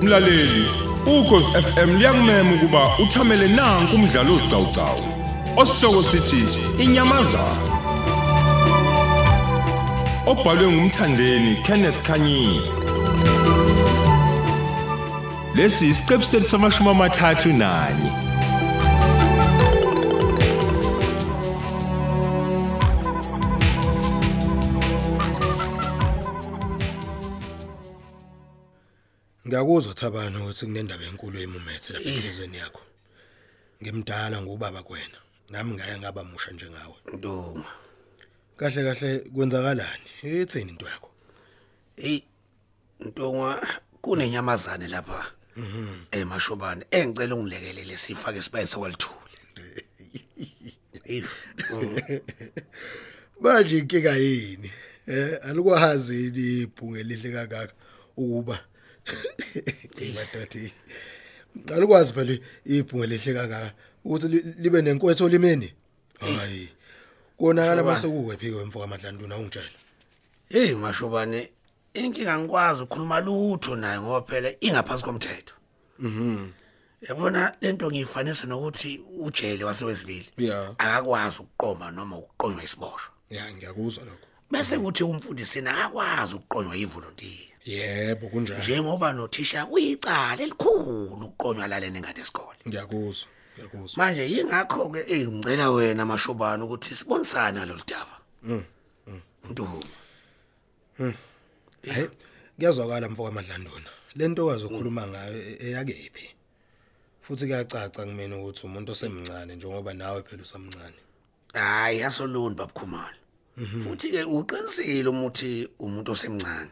Mlaleli, ukhosi FM liyakumema ukuba uthamele nanku umdlalo ozicawucawu. Osihloko sithi inyamazana. Obhalwe ngumthandeni Kenneth Kanyini. Lesi isiqebu sethu samashumi amathathu nanye. Ngiyakuzwa Thabana ukuthi kunendaba enkulu emumethe lapha enhlizweni yakho. Ngimdala ngubaba kwena. Nami ngeke ngaba musha njengawe. Ndoma. Kahle kahle kwenzakalani? Etheni into yakho? Hey Ntongwa kunenyamazane lapha. Mhm. Emashobane engicela ungilekelele sifake isibaye sakwalithuli. Eh. Manje inkinga yini? Eh alikwazi ibhunge lihle kangaka ukuba imadothi. Alikwazi phela ibhunge lihle kangaka ukuthi li- libe nenkwetho limeni. Hayi. Konakala mase kuwephi kwemfoka amadlanduna ungitshela. Hey mashobane inkinga ngikwazi ukukhuluma lutho naye ngoba phela ingaphansi komthetho. Mhm. Yabona lento ngiyifanisa nokuthi ujele wasewesivile. Akakwazi ukuqoma noma ukuqonywa isiboshwa. Ya ngiyakuzwa lokho. Bese kuthi umfundisi akwazi ukuqonywa yivolunteer. Yebo kunjalo. Njengoba nothisha kuyicala elikhulu ukuqonywa lale nengane esikole. Ngiyakuzwa. Ngiyakuzwa. Manje yingakho ke engicela wena mashobane ukuthi sibonisane ngalolu daba. Mhm. Ntombi. Hey, kuyazwakala mfoka amadlanduna. Lento okazi ukukhuluma ngayo e- eyakephi. Futhi kuyacaca kumina ukuthi umuntu osemncane njengoba nawe phela usamncane. Hayi asoluni babukhumalo. Futhi ke uqinisile umuthi umuntu osemncane.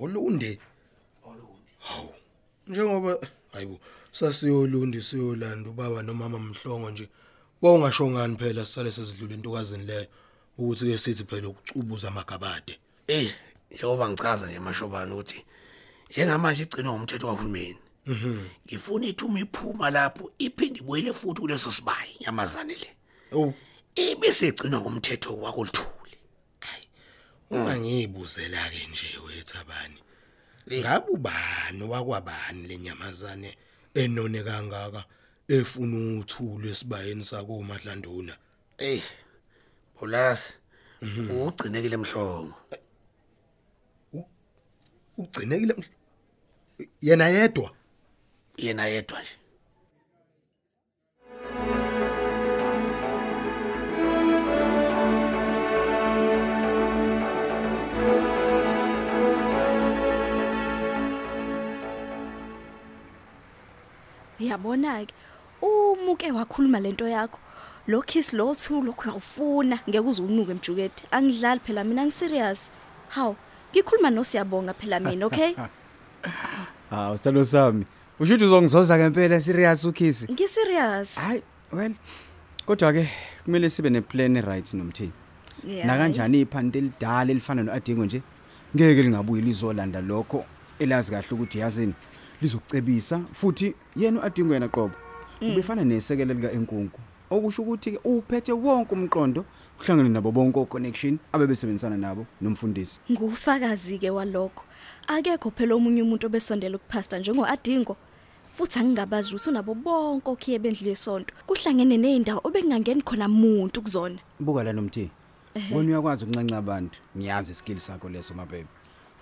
Olundi. Olundi. Hawu. Njengoba hayibo sasiyolundi siyolanda ubaba nomama mhlongo nje. Wawungasho ngani phela sisale sesidlula entokazini leyo ukuthi ke sithi phela ukucubuza amagabade. Eh, njengoba ngichaza nje mashobane ukuthi njengamanje igcina umthetho kahulumeni. Mhm. Ngifuna ithuma iphuma lapho iphinde ibuyele futhi kuleso sibayi nyamazane le. Oh, Ibese igcinwa ngomthetho wakolithuli. uma ngiyibuzela ke nje wethabani. Ngabe ubani wakwabani lenyamazane enone kangaka efuna uthulu esibayeni sako Madlanduna? Eh. Bolas. Ugcinekile emhlongo. Ugcinekile yena yedwa. Yena yedwa nje. Yabona ke umuke wakhuluma lento yakho lo kiss lo thu lokhu uyawufuna ngeke uze unuke emjukete angidlali phela mina ngiserious haw ngikhuluma nosiyabonga phela mina okay Ah, usalo sami. Usho ukuthi uzongizoza ngempela serious ukhisi. ngiserious Hayi, well. Kodwa ke kumele sibe neplan right nomthini. Yeah. Na kanjani iphanti elidala elifana noadingo nje? Ngeke lingabuyi lizolanda lokho elazi kahle ukuthi yazini lizokucebisa futhi yena uadingo yena qobo. Ubefana nesekele lika enkunku. Okusho ukuthi ke uphethe wonke umqondo uhlangene nabo bonke connection abebesebenzisana nabo nomfundisi. ngufakazi ke walokho akekho phela omunye umuntu obesondela ukupasta njengoadingo futhi angingabazi ukuthi unabo bonke okhiye bendlu yesonto kuhlangene nezindawo obekungangeni khona umuntu kuzona Buka la nomthi. Wena uyakwazi ukuncanca abantu. Ngiyazi iskill sakho leso mabebe.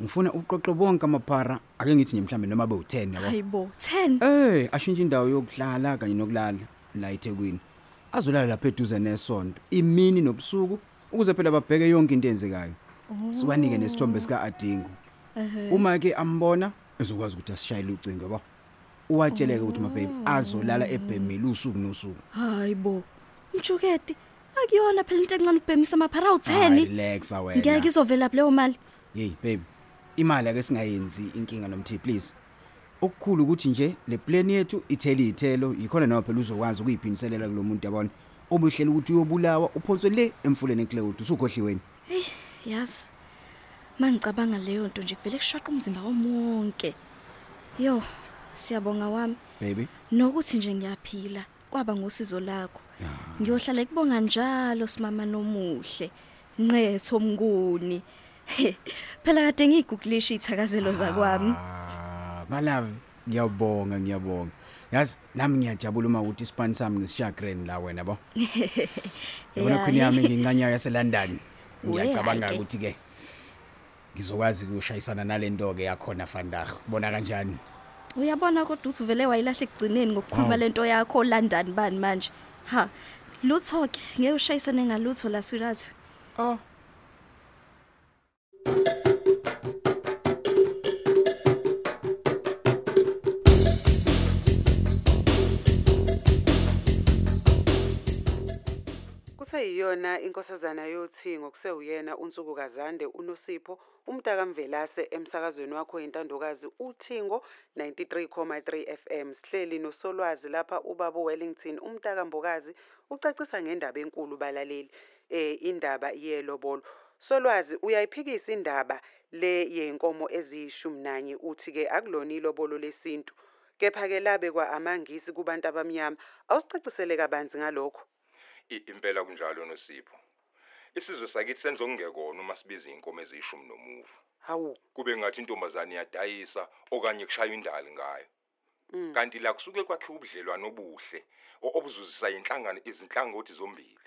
Ngifuna uqoqe bonke amaphara ake ngithi nje mhlambe noma be u10 yabo. hayibo 10 Eh, ashintshe indawo yokuhlala kanye nokulala la eThekwini. Azolala lapha eduze nesonto, imini nobusuku ukuze phela babheke yonke into enzekayo. Siwanike nesithombe sika Adingo. Uma ke ambona ezokwazi ukuthi asishayele ucingo yabo. Uwatsheleke ukuthi mabebe azolala ebhemile usuku nosuku. hayibo mjuketi akuyona phela into encane ukubhemisa amaphara Hayi, awu10 Relax awena. ngeke izovela leyo mali Hey babe, imali ake singayenzi inkinga nomthi please. Okukhulu ukuthi nje le plan yethu ithele ithelo yikhona nawe phela uzokwazi ukuyiphiniselela kulomuntu yabona. Obuhlela ukuthi uyobulawa uphonswe le emfuleni eCloud usukhohliweni. yazi. Mangicabanga leyo nto nje kuvele kushwaqa umzimba womonke. Yo siyabonga wami. Baby? Nokuthi nje ngiyaphila kwaba ngosizo lakho. Ngiyohlala kubonga njalo simama nomuhle. Nqetho mnguni He, phela kade ngigugulisha ithakazelo zakwami. Ah, malavi ngiyabonga ngiyabonga. Yazi nami ngiyajabula uma ukuthi isipani sami ngisishiya grand la wena bo yabona Ya, khwini yami he. nginqanya yaseLondon. Ngiyacabanga hhayi-ke. ukuthi ke ngizokwazi ukushayisana nalento ke yakhona Vandag bona kanjani? Uyabona kodwa uthi uvele wayilahle ekugcineni ngokukhuluma Hawu. lento yakho olandani bani manje? Ha lutho ke ngeke ushayisane ngalutho la swirathi oh. Kuthe yiyona inkosazana yothingo kusewuyena uNsuku Kazande uNosipho umntaka Mvelase emsakazweni wakho intandokazi uThingo 93.3 FM sihleli nosolwazi lapha ubaba Wellington umntaka Mbokazi ucacisa ngendaba enkulu balaleli eh indaba yelobolo solwazi uyayiphikisa indaba le yenkomo eziyishumi nanye uthi ke akulona ilobolo lesintu kepha ke labe kwa amangisi kubantu abamnyama. Awusicacisele kabanzi ngalokho. Impela kunjalo nosipho. Isizwe sakithi senza okungekona uma sibiza inkomo eziyishumi nomuva hawu. Kube ngathi intombazane iyadayisa okanye kushaya indali ngayo. Mm. kanti la kusuke kwakhiwa ubudlelwano obuhle obuzuzisa inhlangano izinhlangothi zombili.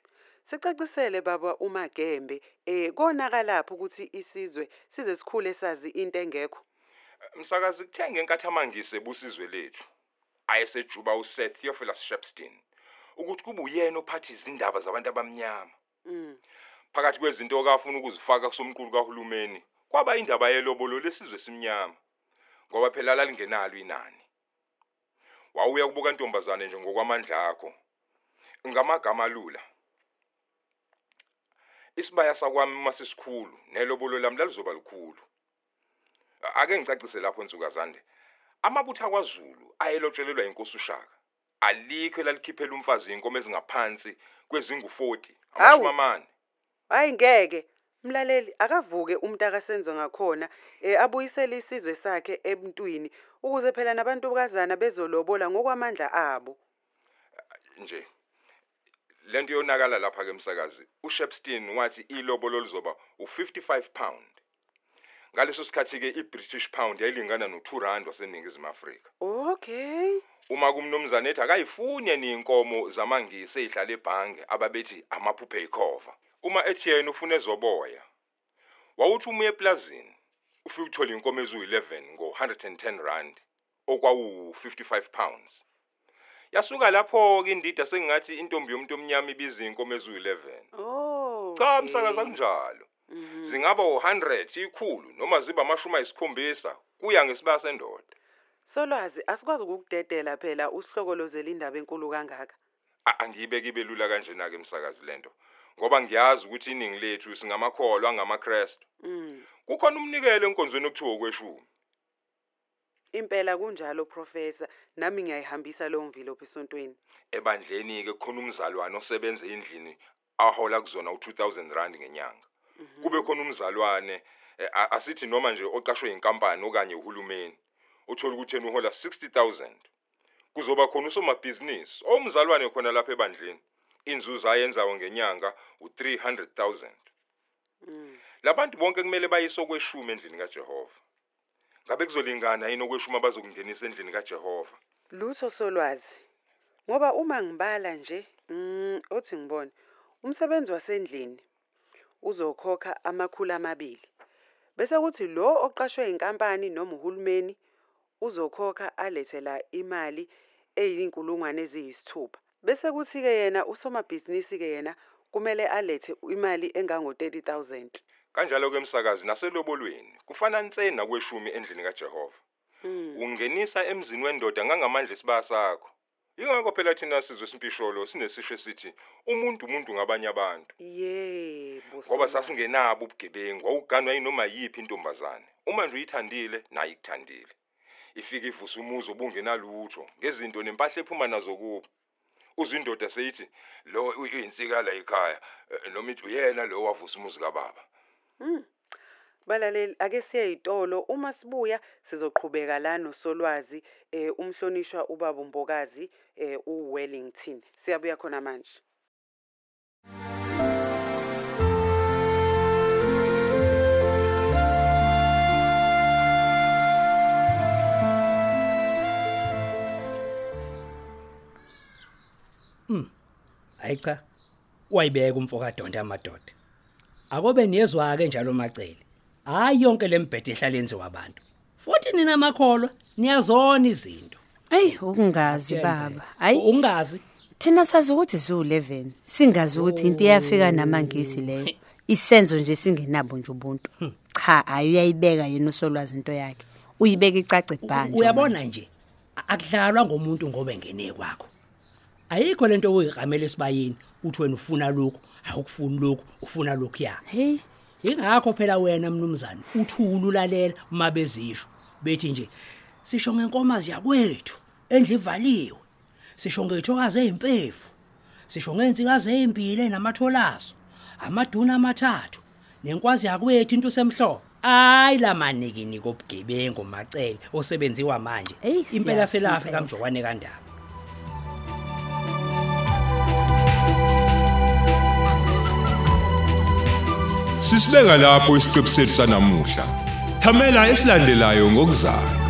Sicacisele baba uMagembe eh konakalapho ukuthi isizwe size sikhule sazi into engekho. msakazi kuthenge enkathi amangise busizwe lethu. Ayesejuba uSeth Theophilus Shepstein ukuthi kube uyena ophatha izindaba zabantu abamnyama. Mm. phakathi kwezinto okafuna ukuzifaka kusomqulu kahulumeni kwaba indaba yelobolo lesizwe simnyama ngoba phela lalingenalo inani. Wawuya kubuka ntombazane nje ngokwamandla akho. Ngamagama alula isibaya sakwami masisikhulu nelobolo lami lalizoba likhulu. Ake ngicacise lapho nsukazande. Amabutho akwaZulu ayelotshelelwa inkosi uShaka. Alikho elalikhiphela umfazi inkomo ezingaphansi kwezingu40 Hawu. amashumi amane Hayi ngeke. Mlaleli akavuke umntaka senzo ngakhona eh abuyisele isizwe sakhe ebuntwini ukuze phela nabantu kazana bezolobola ngokwamandla abo. nje lento yonakala lapha ke msakazi uShepstein wathi ilobolo lizoba u55 pound ngaleso sikhathi ke iBritish pound yayilingana no2 rand waseningizimu Afrika Okay. Uma kumnomzana ethi akayifuni yena inkomo zamangisi ezihlala ebhange ababethi amaphuphe ikhova uma ethi yena ufuna ezoboya wawuthi umuye eplazini ufike uthola inkomo ezu11 ngo110 rand okwawu 55 pounds. Yasuka lapho ke indida sengathi intombi yomuntu omnyama ibiza inkomo ezu11 Oh. cha msakaza kunjalo. Mhm. zingaba u100 ikhulu noma ziba amashumi ayisikhombisa kuya ngesibaya sendoda. Solwazi asikwazi ukukudedela phela usihlokolozela indaba enkulu kangaka. Angiyibeki ibe lula kanjena ke msakazi lento ngoba ngiyazi ukuthi iningi lethu singamakholwa angamaKristu Mm. kukhona umnikelo enkonzweni okuthiwa okweshumi Impela kunjalo professor nami ngiyayihambisa lo mvilo esontweni. ebandleni ke kukhona umzalwane osebenza endlini ahola kuzona u2000 rand ngenyanga kube khona umzalwane a- asithi noma nje oqashwe inkampani okanye uhulumeni uthola ukuthi yena uhola 60000 kuzoba khona usomabhizinisi omzalwane khona lapha ebandleni inzuzo ayenzayo ngenyanga u300000 Mm. labantu bonke kumele bayise okweshumi endlini kaJehova ngabe kuzolingana yini okweshumi abazokungenisa endlini kaJehova Lutho solwazi. Ngoba uma ngibala nje, mm, othi ngibone, umsebenzi wasendlini uzokhokha amakhulu amabili. Bese kuthi lo oqashwe inkampani noma uhulumeni uzokhokha alethe la imali eyinkulungwane eziyisithupha. Bese kuthi ke yena usomabhizinisi ke yena kumele alethe imali engango 30000. kanjalo ke msakazi naselobolweni kufana nsena kweshumi endlini kaJehova Mm. ungenisa emzini wendoda ngangamandla esibaya sakho ingakho phela thina sizwe simpisholo sinesisho esithi umuntu umuntu ngabanye abantu Yebo. ngoba Solwazi. sasingenabo ubugebengu awuganwa yinoma yiphi intombazane uma nje uyithandile nayo ikuthandile ifike ivusa umuzi obungenalutho ngezinto nempahla ephuma nazo kubo uzwe indoda seyithi lo uyinsika la ekhaya eh, noma ithi uyena lo wavusa umuzi kababa Mm. Balaleli ake siye ezitolo uma sibuya sizoqhubeka la nosolwazi eh umhlonishwa ubaba Mbokazi eh uWellington. Siyabuya khona manje. Hayi cha wayibeka umfoka Donda amadoda akobe niyezwa ke njalo macele hayi yonke lembhede ehlala enziwa abantu futhi nina amakholwa niyazona izinto Ey ukungazi baba. Hayi ungazi thina sazi ukuthi zu11 singazi ukuthi into iyafika namangisi leyo. Isenzo nje singenabo nje ubuntu. Cha ayuyayibeka yena usolwazi into yakhe. Uyibeka icace bhanje. uyabona nje a- akudlalwa ngomuntu ngoba engene kwakho ayikho lento oyiqamela esibayeni uthi wena ufuna lokhu awukufuni lokhu ufuna lokhu ya. Hey. Ingakho phela wena mnumzane uthula ulalela uma bezisho. Bethi nje sisho ngenkomazi yakwethu endle ivaliwe. Sisho ngethokazi ezimpefu sisho ngensikazi ezimbili namatholazo amaduna amathathu. Nenkwazi yakwethu into semhlobo ayi lamaniki niko obugebengu macele osebenziwa manje. Impela siyafa selafi impela. kamjokwane kandaba. Sisibeka lapho isiqebu sethu sanamuhla. Thamela esilandelayo ngokuzayo.